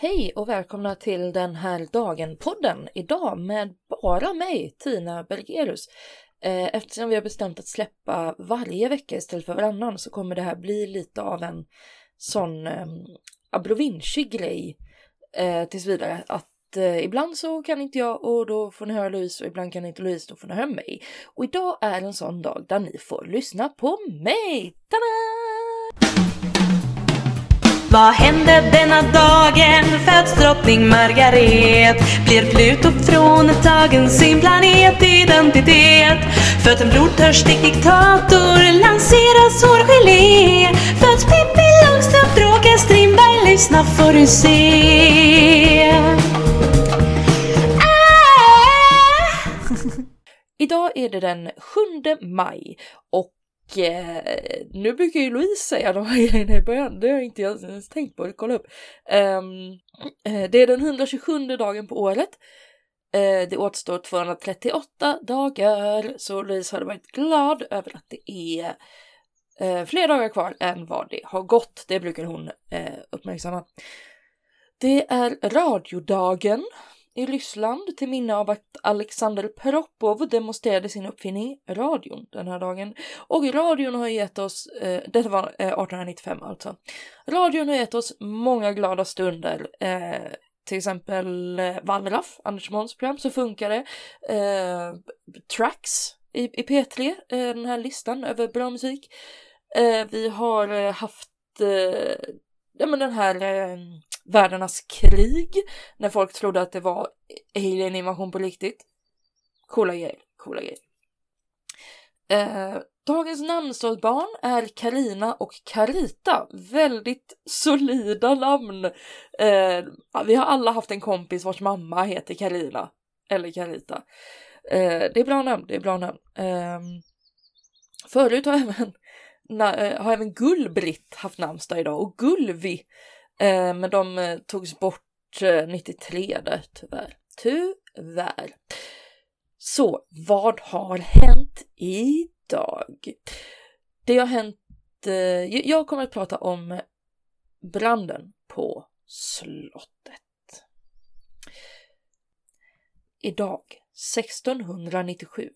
Hej och välkomna till den här dagen-podden. Idag med bara mig, Tina Bergerus. Eh, eftersom vi har bestämt att släppa varje vecka istället för varannan så kommer det här bli lite av en sån eh, abrovinschig grej eh, tills vidare. Att eh, ibland så kan inte jag och då får ni höra Louise och ibland kan inte Louise då får ni höra mig. Och idag är en sån dag där ni får lyssna på mig! Tada! Vad hände denna dagen? Föds drottning Margaret? Blir Pluto från tagen sin planetidentitet? Föds en blodtörstig diktator? Lanseras hårgelé? Föds Pippi Långstrump? Bråkar Strindberg? Lyssna får du se. Ah! Idag är det den 7 maj och eh, nu brukar ju Louise säga de här grejerna i början, det har inte jag ens tänkt på, kolla upp. Um, eh, det är den 127 dagen på året. Eh, det återstår 238 dagar, så Louise hade varit glad över att det är eh, fler dagar kvar än vad det har gått. Det brukar hon eh, uppmärksamma. Det är radiodagen i Ryssland till minne av att Alexander Propov demonstrerade sin uppfinning radion den här dagen. Och radion har gett oss, eh, detta var eh, 1895 alltså, radion har gett oss många glada stunder. Eh, till exempel eh, Wallraff, Anders Måns program, så funkar det. Eh, tracks i, i P3, eh, den här listan över bra musik. Eh, vi har eh, haft eh, ja, men den här eh, världarnas krig när folk trodde att det var alien-invasion på riktigt. Coola grejer, coola grejer. Eh, dagens namnsdagsbarn är Karina och Karita. Väldigt solida namn. Eh, vi har alla haft en kompis vars mamma heter Karina eller Karita. Eh, det är bra namn, det är bra namn. Eh, förut har även, Eh, har även Gull-Britt haft namnsdag idag och Gullvi. Eh, men de eh, togs bort eh, 93 där tyvärr. Tyvärr. Så vad har hänt idag? Det har hänt, eh, jag kommer att prata om branden på slottet. Idag, 1697,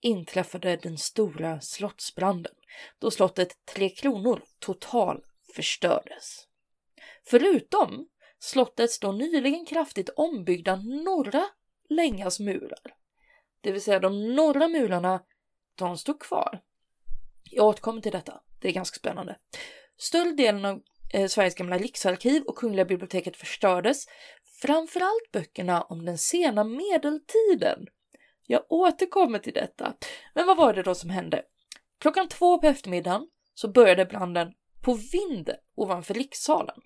inträffade den stora slottsbranden då slottet Tre Kronor total förstördes. Förutom slottets då nyligen kraftigt ombyggda norra längas murar. Det vill säga de norra murarna, de stod kvar. Jag återkommer till detta, det är ganska spännande. Större delen av eh, Sveriges gamla riksarkiv och Kungliga biblioteket förstördes, framförallt böckerna om den sena medeltiden. Jag återkommer till detta. Men vad var det då som hände? Klockan två på eftermiddagen så började branden på vinden ovanför rikssalen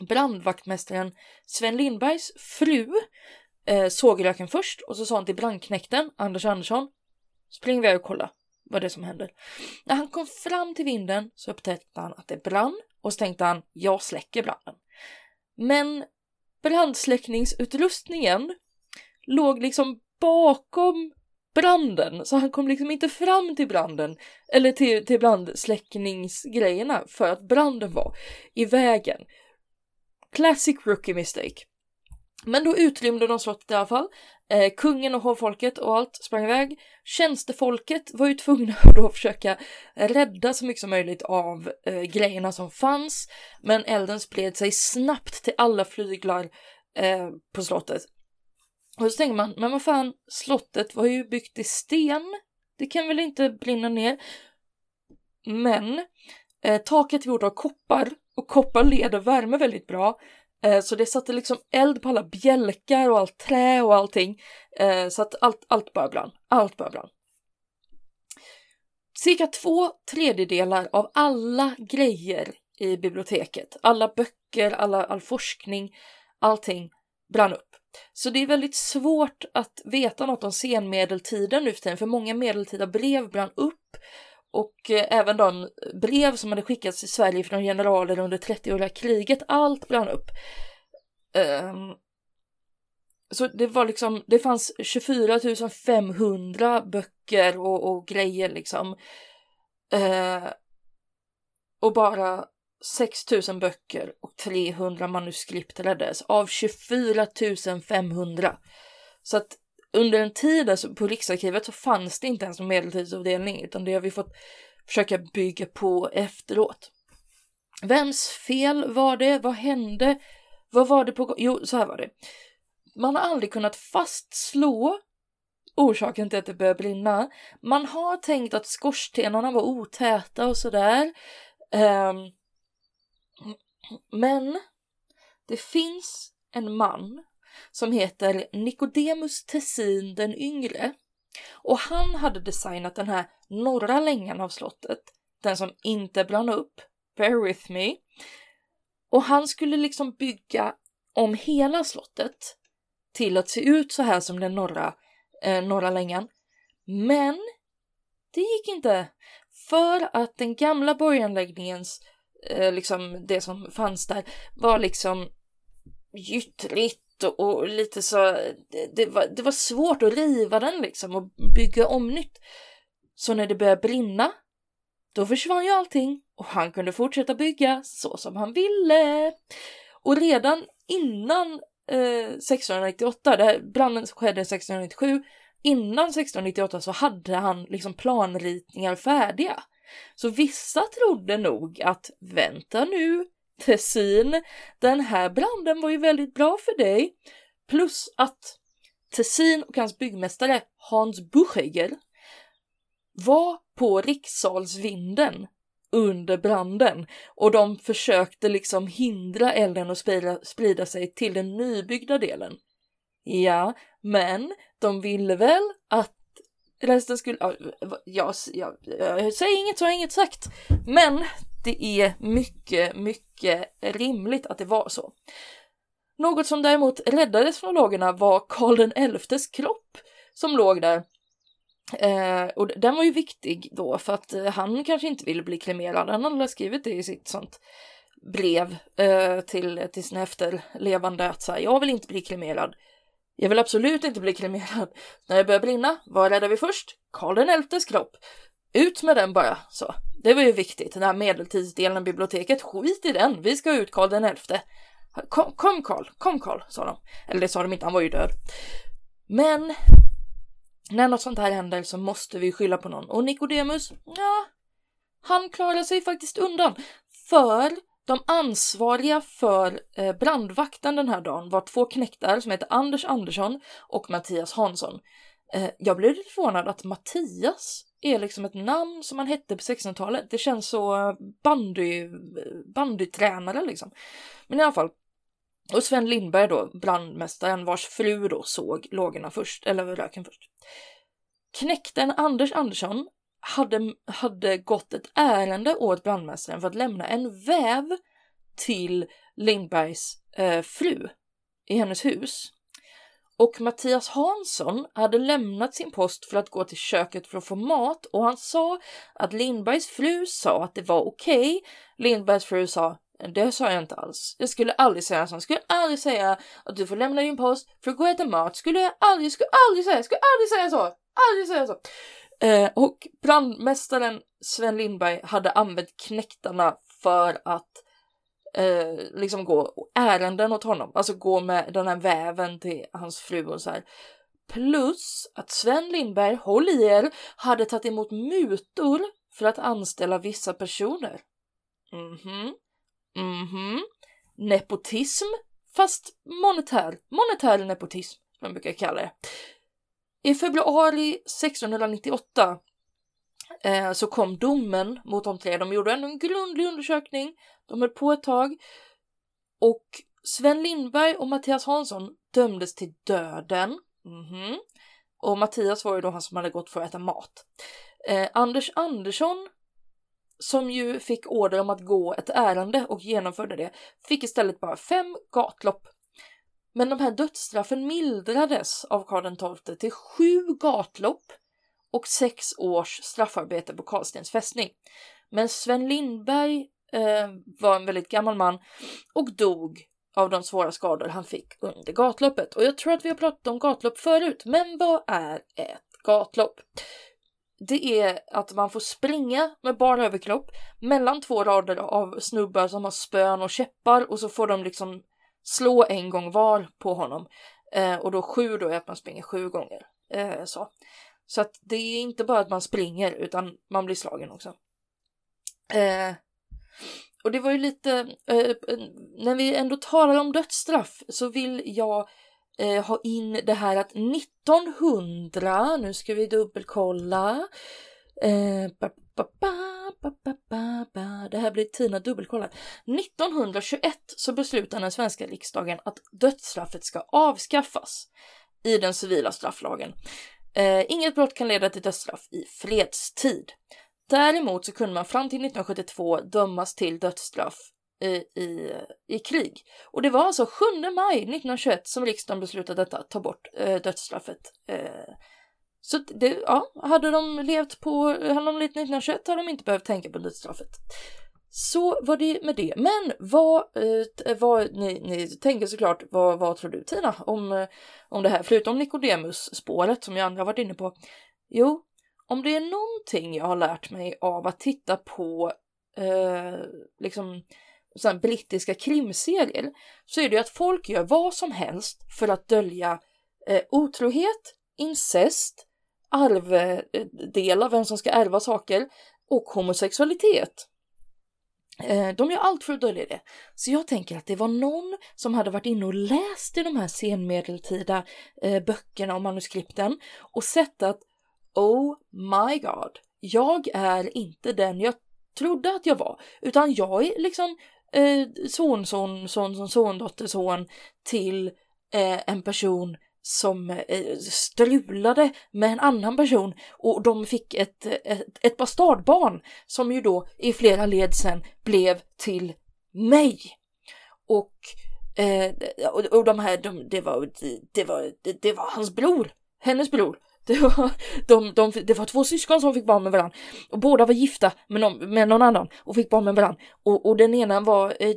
brandvaktmästaren Sven Lindbergs fru eh, såg röken först och så sa han till brandknäkten Anders Andersson spring iväg och kolla vad det är som händer. När han kom fram till vinden så upptäckte han att det brann och så tänkte han jag släcker branden. Men brandsläckningsutrustningen låg liksom bakom branden så han kom liksom inte fram till branden eller till, till brandsläckningsgrejerna för att branden var i vägen. Classic rookie mistake. Men då utrymde de slottet i alla fall. Eh, kungen och hovfolket och allt sprang iväg. Tjänstefolket var ju tvungna att då försöka rädda så mycket som möjligt av eh, grejerna som fanns. Men elden spred sig snabbt till alla flyglar eh, på slottet. Och så tänker man, men vad fan, slottet var ju byggt i sten. Det kan väl inte brinna ner? Men eh, taket är gjort av koppar och koppar leder värme väldigt bra. Eh, så det satte liksom eld på alla bjälkar och allt trä och allting. Eh, så att allt, allt bara brann. Allt bara brann. Cirka två tredjedelar av alla grejer i biblioteket, alla böcker, alla, all forskning, allting brann upp. Så det är väldigt svårt att veta något om senmedeltiden nu för tiden, för många medeltida brev brann upp och eh, även de brev som hade skickats till Sverige från generaler under 30-åriga kriget, allt brann upp. Um, så det var liksom, det fanns 24 500 böcker och, och grejer liksom. Uh, och bara 6000 böcker och 300 manuskript räddades av 24 500. Så att under en tid alltså på Riksarkivet så fanns det inte ens någon medeltidsavdelning utan det har vi fått försöka bygga på efteråt. Vems fel var det? Vad hände? Vad var det på Jo, så här var det. Man har aldrig kunnat fastslå orsaken till att det började brinna. Man har tänkt att skorstenarna var otäta och sådär. Um, men det finns en man som heter Nicodemus Tessin den yngre och han hade designat den här norra längan av slottet, den som inte brann upp, bear with me. Och han skulle liksom bygga om hela slottet till att se ut så här som den norra, eh, norra längan. Men det gick inte för att den gamla borganläggningens, eh, liksom det som fanns där, var liksom gyttrigt och, och lite så, det, det, var, det var svårt att riva den liksom och bygga om nytt. Så när det började brinna, då försvann ju allting och han kunde fortsätta bygga så som han ville. Och redan innan eh, 1698, det här, branden skedde 1697, innan 1698 så hade han liksom planritningar färdiga. Så vissa trodde nog att vänta nu, Tessin, den här branden var ju väldigt bra för dig. Plus att Tessin och hans byggmästare Hans Buchegger var på rikssalsvinden under branden och de försökte liksom hindra elden att sprida, sprida sig till den nybyggda delen. Ja, men de ville väl att resten skulle... Ja, jag, jag, jag säger inget så har jag inget sagt. Men det är mycket, mycket rimligt att det var så. Något som däremot räddades från lagerna var Karl XIs kropp som låg där. Eh, och den var ju viktig då för att eh, han kanske inte ville bli kremerad. Han hade skrivit det i sitt sånt brev eh, till, till sin efterlevande att säga jag vill inte bli kremerad. Jag vill absolut inte bli kremerad. När det börjar brinna, vad räddar vi först? Karl XIs kropp. Ut med den bara, så. Det var ju viktigt, den här medeltidsdelen av biblioteket. Skit i den, vi ska ut Karl XI. Kom, kom Karl, kom Karl, sa de. Eller det sa de inte, han var ju död. Men när något sånt här händer så måste vi skylla på någon. Och Nikodemus, ja, han klarar sig faktiskt undan. För de ansvariga för eh, brandvakten den här dagen var två knektar som heter Anders Andersson och Mattias Hansson. Eh, jag blev lite förvånad att Mattias är liksom ett namn som man hette på 1600-talet. Det känns så eh, bandy, bandytränare liksom. Men i alla fall. Och Sven Lindberg då, brandmästaren vars fru då såg lågorna först, eller röken först. Knäkten Anders Andersson hade, hade gått ett ärende åt brandmästaren för att lämna en väv till Lindbergs eh, fru i hennes hus. Och Mattias Hansson hade lämnat sin post för att gå till köket för att få mat och han sa att Lindbergs fru sa att det var okej. Okay. Lindbergs fru sa det sa jag inte alls. Jag skulle aldrig säga så. Jag skulle aldrig säga att du får lämna din post för att gå och äta mat. Skulle jag aldrig, skulle aldrig säga, skulle aldrig säga så. Aldrig säga så. Eh, och brandmästaren Sven Lindberg hade använt knäktarna för att eh, liksom gå ärenden åt honom, alltså gå med den här väven till hans fru och så här. Plus att Sven Lindberg, håll i er, hade tagit emot mutor för att anställa vissa personer. Mhm, mhm. Nepotism, fast monetär, monetär nepotism, som man brukar kalla det. I februari 1698 eh, så kom domen mot de tre. De gjorde ändå en grundlig undersökning. De höll på ett tag. Och Sven Lindberg och Mattias Hansson dömdes till döden. Mm -hmm. Och Mattias var ju då han som hade gått för att äta mat. Eh, Anders Andersson, som ju fick order om att gå ett ärende och genomförde det, fick istället bara fem gatlopp men de här dödsstraffen mildrades av Karl XII till sju gatlopp och sex års straffarbete på Karlstens fästning. Men Sven Lindberg eh, var en väldigt gammal man och dog av de svåra skador han fick under gatloppet. Och jag tror att vi har pratat om gatlopp förut, men vad är ett gatlopp? det är att man får springa med bara överkropp mellan två rader av snubbar som har spön och käppar och så får de liksom slå en gång var på honom. Eh, och då sju då är att man springer sju gånger. Eh, så. så att det är inte bara att man springer utan man blir slagen också. Eh, och det var ju lite, eh, när vi ändå talar om dödsstraff så vill jag eh, ha in det här att 1900, nu ska vi dubbelkolla. Eh, Ba, ba, ba, det här blir Tina dubbelkollad. 1921 så beslutar den svenska riksdagen att dödsstraffet ska avskaffas i den civila strafflagen. Eh, inget brott kan leda till dödsstraff i fredstid. Däremot så kunde man fram till 1972 dömas till dödsstraff i, i, i krig. Och det var alltså 7 maj 1921 som riksdagen beslutade detta, ta bort eh, dödsstraffet. Eh, så det, ja, hade de levt på, hade de levt 1921 hade de inte behövt tänka på dödsstraffet. Så var det med det. Men vad, eh, vad ni, ni tänker såklart, vad, vad tror du Tina om, eh, om det här? Förutom Nicodemus spåret som jag andra varit inne på. Jo, om det är någonting jag har lärt mig av att titta på eh, liksom sån brittiska krimserier så är det ju att folk gör vad som helst för att dölja eh, otrohet, incest, arvdela, vem som ska ärva saker och homosexualitet. Eh, de gör allt för att dölja det. Så jag tänker att det var någon som hade varit inne och läst i de här senmedeltida eh, böckerna och manuskripten och sett att Oh my god, jag är inte den jag trodde att jag var, utan jag är liksom eh, son, son, son, son, son, dotter, son till eh, en person som eh, strulade med en annan person och de fick ett, ett, ett bastardbarn som ju då i flera led sen blev till mig. Och, eh, och, och de här, de, det, var, det, var, det, det var hans bror, hennes bror det var, de, de, det var två syskon som fick barn med varandra och båda var gifta med någon, med någon annan och fick barn med varandra och, och den ena var eh, eh,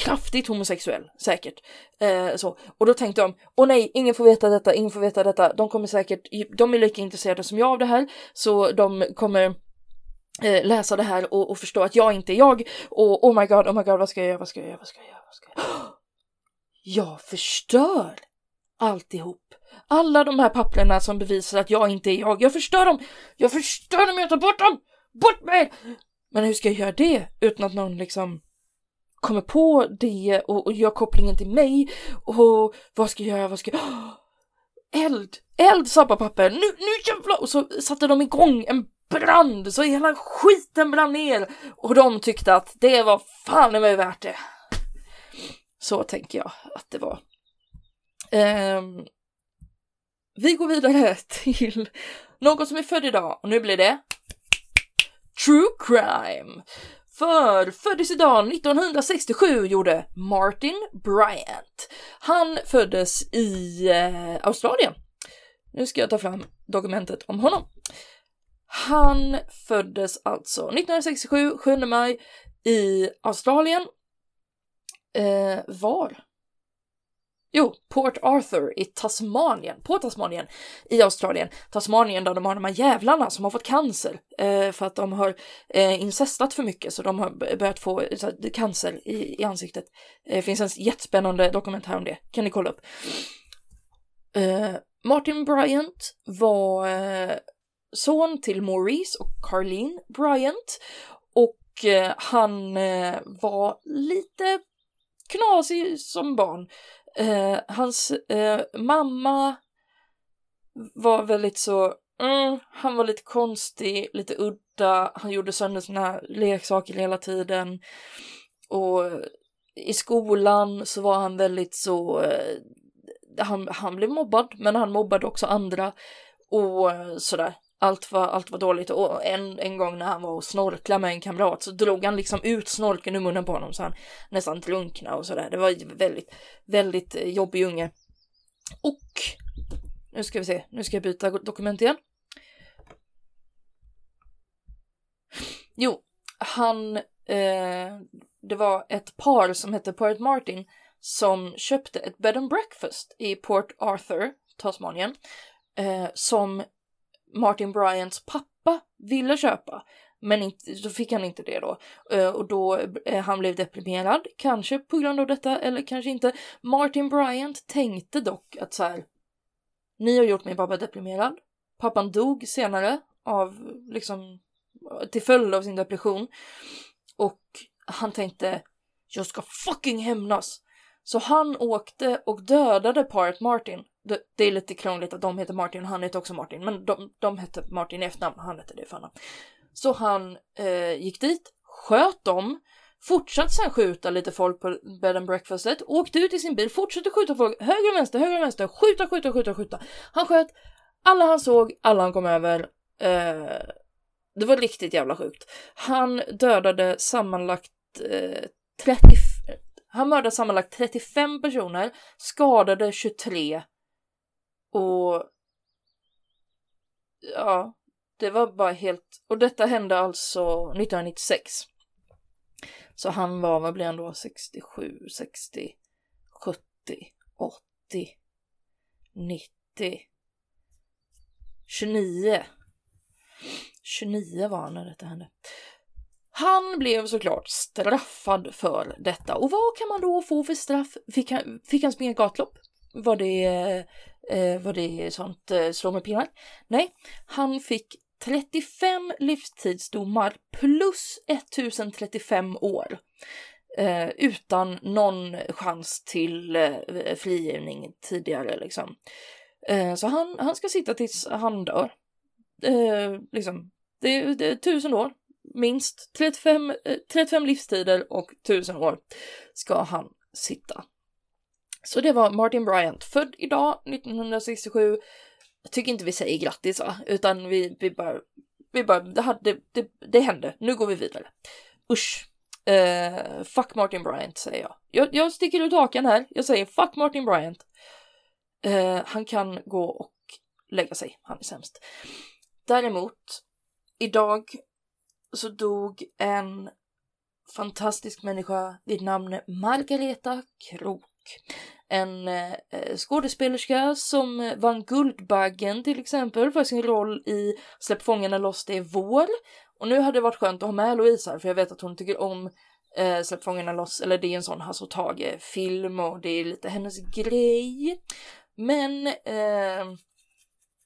kraftigt homosexuell säkert. Eh, så. Och då tänkte de, åh nej, ingen får veta detta, ingen får veta detta, de kommer säkert, de är lika intresserade som jag av det här så de kommer eh, läsa det här och, och, förstå att jag inte är jag och oh my god, oh my god, vad ska jag göra, vad ska jag göra, vad ska jag göra, vad ska jag göra? Jag förstör alltihop. Alla de här papperna som bevisar att jag inte är jag. Jag förstör dem! Jag förstör dem, jag tar bort dem! Bort med Men hur ska jag göra det utan att någon liksom kommer på det och, och gör kopplingen till mig? Och vad ska jag göra? Vad ska jag... Eld! Eld sa papper! Nu, nu jävlar! Och så satte de igång en brand så hela skiten brann ner och de tyckte att det var fan i mig värt det. Så tänker jag att det var. Um, vi går vidare till något som är född idag och nu blir det True Crime. För föddes idag 1967 gjorde Martin Bryant. Han föddes i eh, Australien. Nu ska jag ta fram dokumentet om honom. Han föddes alltså 1967, 7 maj i Australien. Eh, var? Jo, Port Arthur i Tasmanien, på Tasmanien i Australien. Tasmanien där de har de här jävlarna som har fått cancer eh, för att de har eh, incestat för mycket så de har börjat få så, cancer i, i ansiktet. Det eh, finns en jättespännande dokumentär om det, kan ni kolla upp. Eh, Martin Bryant var eh, son till Maurice och Carlene Bryant och eh, han eh, var lite knasig som barn. Eh, hans eh, mamma var väldigt så, mm, han var lite konstig, lite udda, han gjorde sönder sina leksaker hela tiden. Och i skolan så var han väldigt så, eh, han, han blev mobbad, men han mobbade också andra. Och eh, sådär allt var, allt var dåligt och en, en gång när han var och snorklade med en kamrat så drog han liksom ut snorken ur munnen på honom så han nästan drunknade och sådär. Det var väldigt, väldigt eh, jobbig unge. Och nu ska vi se, nu ska jag byta dokument igen. Jo, han, eh, det var ett par som hette Port Martin som köpte ett bed and breakfast i Port Arthur, Tasmanien, eh, som Martin Bryants pappa ville köpa. Men inte, så fick han inte det då. Eh, och då eh, han blev deprimerad, kanske på grund av detta eller kanske inte. Martin Bryant tänkte dock att så här, ni har gjort min pappa deprimerad. Pappan dog senare av liksom till följd av sin depression. Och han tänkte jag ska fucking hämnas. Så han åkte och dödade paret Martin. Det, det, är lite krångligt att de heter Martin och han heter också Martin, men de, de hette Martin i efternamn, han hette det i förnamn. Så han eh, gick dit, sköt dem, fortsatte sen skjuta lite folk på bed and breakfastet, åkte ut i sin bil, fortsatte skjuta folk höger och vänster, höger och vänster, skjuta, skjuta, skjuta, skjuta. Han sköt alla han såg, alla han kom över. Eh, det var riktigt jävla sjukt. Han dödade sammanlagt eh, 30, han mördade sammanlagt 35 personer, skadade 23 och ja, det var bara helt... Och detta hände alltså 1996. Så han var, vad blir han då, 67, 60, 70, 80, 90, 29. 29 var han när detta hände. Han blev såklart straffad för detta. Och vad kan man då få för straff? Fick han, fick han springa gatlopp? Var det, eh, vad det sånt eh, slå med pinnar? Nej, han fick 35 livstidsdomar plus 1035 år. Eh, utan någon chans till eh, frigivning tidigare liksom. Eh, så han, han ska sitta tills han dör. Eh, liksom, det, det är tusen år, minst 35, 35 eh, livstider och tusen år ska han sitta. Så det var Martin Bryant, född idag 1967 jag tycker inte vi säger grattis va, utan vi, vi bara, vi bara, det, hade, det, det hände, nu går vi vidare. Usch. Uh, fuck Martin Bryant säger jag. jag. Jag sticker ut hakan här, jag säger fuck Martin Bryant. Uh, han kan gå och lägga sig, han är sämst. Däremot, idag så dog en fantastisk människa vid namn Margareta Krok en eh, eh, skådespelerska som eh, vann Guldbaggen till exempel för sin roll i Släpp fångarna loss det är vår. Och nu hade det varit skönt att ha med Louise här för jag vet att hon tycker om eh, Släpp fångarna loss, eller det är en sån Hasse och Tage-film och det är lite hennes grej. Men eh,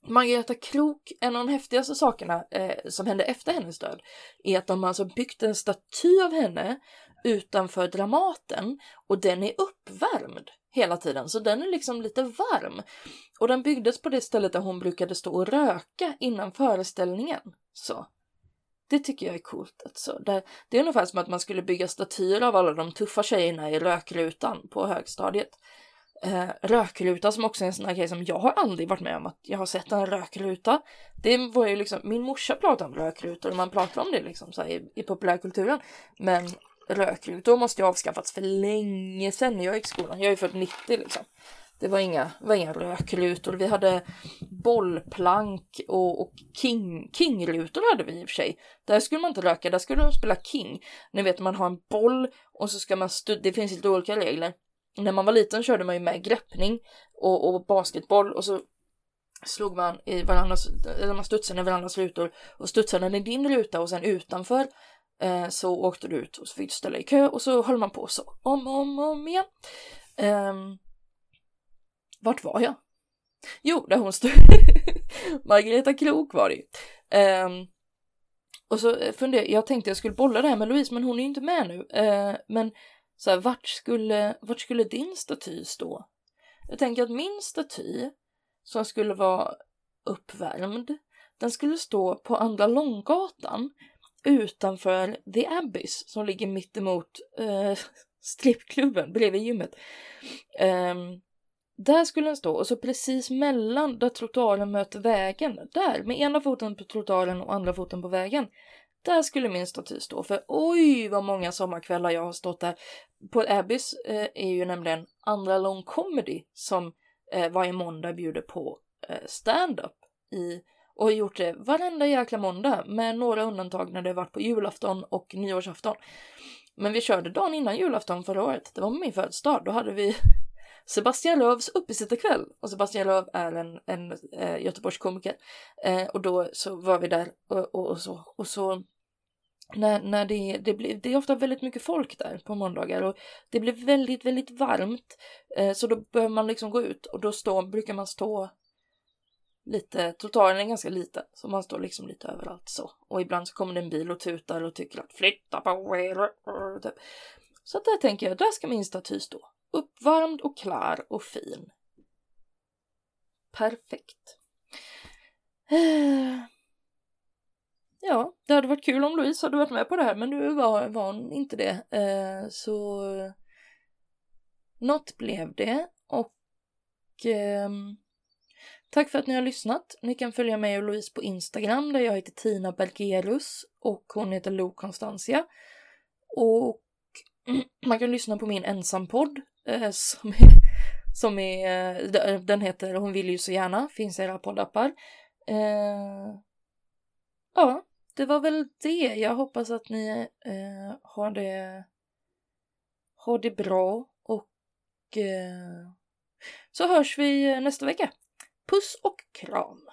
Margareta Krok, en av de häftigaste sakerna eh, som hände efter hennes död är att de alltså byggt en staty av henne utanför Dramaten och den är uppvärmd hela tiden så den är liksom lite varm. Och den byggdes på det stället där hon brukade stå och röka innan föreställningen. Så. Det tycker jag är coolt. Alltså. Det, det är ungefär som att man skulle bygga statyer av alla de tuffa tjejerna i rökrutan på högstadiet. Eh, rökruta som också är en sån här grej som jag har aldrig varit med om att jag har sett en rökruta. Det var ju liksom, min morsa pratade om rökrutor och man pratar om det liksom så här, i, i populärkulturen. Men rökrutor måste ju avskaffats för länge sedan när jag gick i skolan. Jag är född 90 liksom. Det var inga, var inga rökrutor. Vi hade bollplank och, och king, kingrutor hade vi i och för sig. Där skulle man inte röka, där skulle de spela king. Ni vet man har en boll och så ska man det finns lite olika regler. När man var liten körde man ju med greppning och, och basketboll och så slog man i varandras, eller man studsade i varandras rutor och studsade i din ruta och sen utanför Eh, så åkte du ut och så fick du ställa i kö och så höll man på så om och om, om igen. Eh, vart var jag? Jo, där hon stod. Margareta Krok var det ju. Eh, och så eh, funderade jag, tänkte jag skulle bolla det här med Louise, men hon är ju inte med nu. Eh, men så här, vart skulle, vart skulle din staty stå? Jag tänker att min staty, som skulle vara uppvärmd, den skulle stå på Andra Långgatan utanför The Abyss som ligger mittemot eh, strippklubben bredvid gymmet. Eh, där skulle den stå och så precis mellan där trottoaren möter vägen, där med ena foten på trottoaren och andra foten på vägen. Där skulle min staty stå för oj vad många sommarkvällar jag har stått där. På Abyss eh, är ju nämligen andra lång comedy som eh, varje måndag bjuder på eh, stand-up i och har gjort det varenda jäkla måndag med några undantag när det varit på julafton och nyårsafton. Men vi körde dagen innan julafton förra året. Det var min födelsedag. Då hade vi, Sebastian Lööfs uppesittarkväll. Och Sebastian Lööf är en, en eh, Göteborgskomiker. Eh, och då så var vi där och, och, och så. Och så när, när det, det, blir, det är ofta väldigt mycket folk där på måndagar och det blir väldigt, väldigt varmt. Eh, så då behöver man liksom gå ut och då stå, brukar man stå lite, trottoaren är ganska liten så man står liksom lite överallt så. Och ibland så kommer det en bil och tutar och tycker att flytta på er. Typ. Så där tänker jag, där ska min staty stå. Uppvärmd och klar och fin. Perfekt. Ja, det hade varit kul om Louise hade varit med på det här men nu var, var hon inte det. Eh, så något blev det och ehm, tack för att ni har lyssnat. Ni kan följa mig och Louise på Instagram där jag heter Tina Belgerus och hon heter Lo Constantia. Och man kan lyssna på min ensampodd eh, som är, som är, eh, den heter Hon vill ju så gärna, finns i era poddappar. Eh, ja, det var väl det. Jag hoppas att ni eh, har det har det bra och eh, så hörs vi eh, nästa vecka. Puss och kram!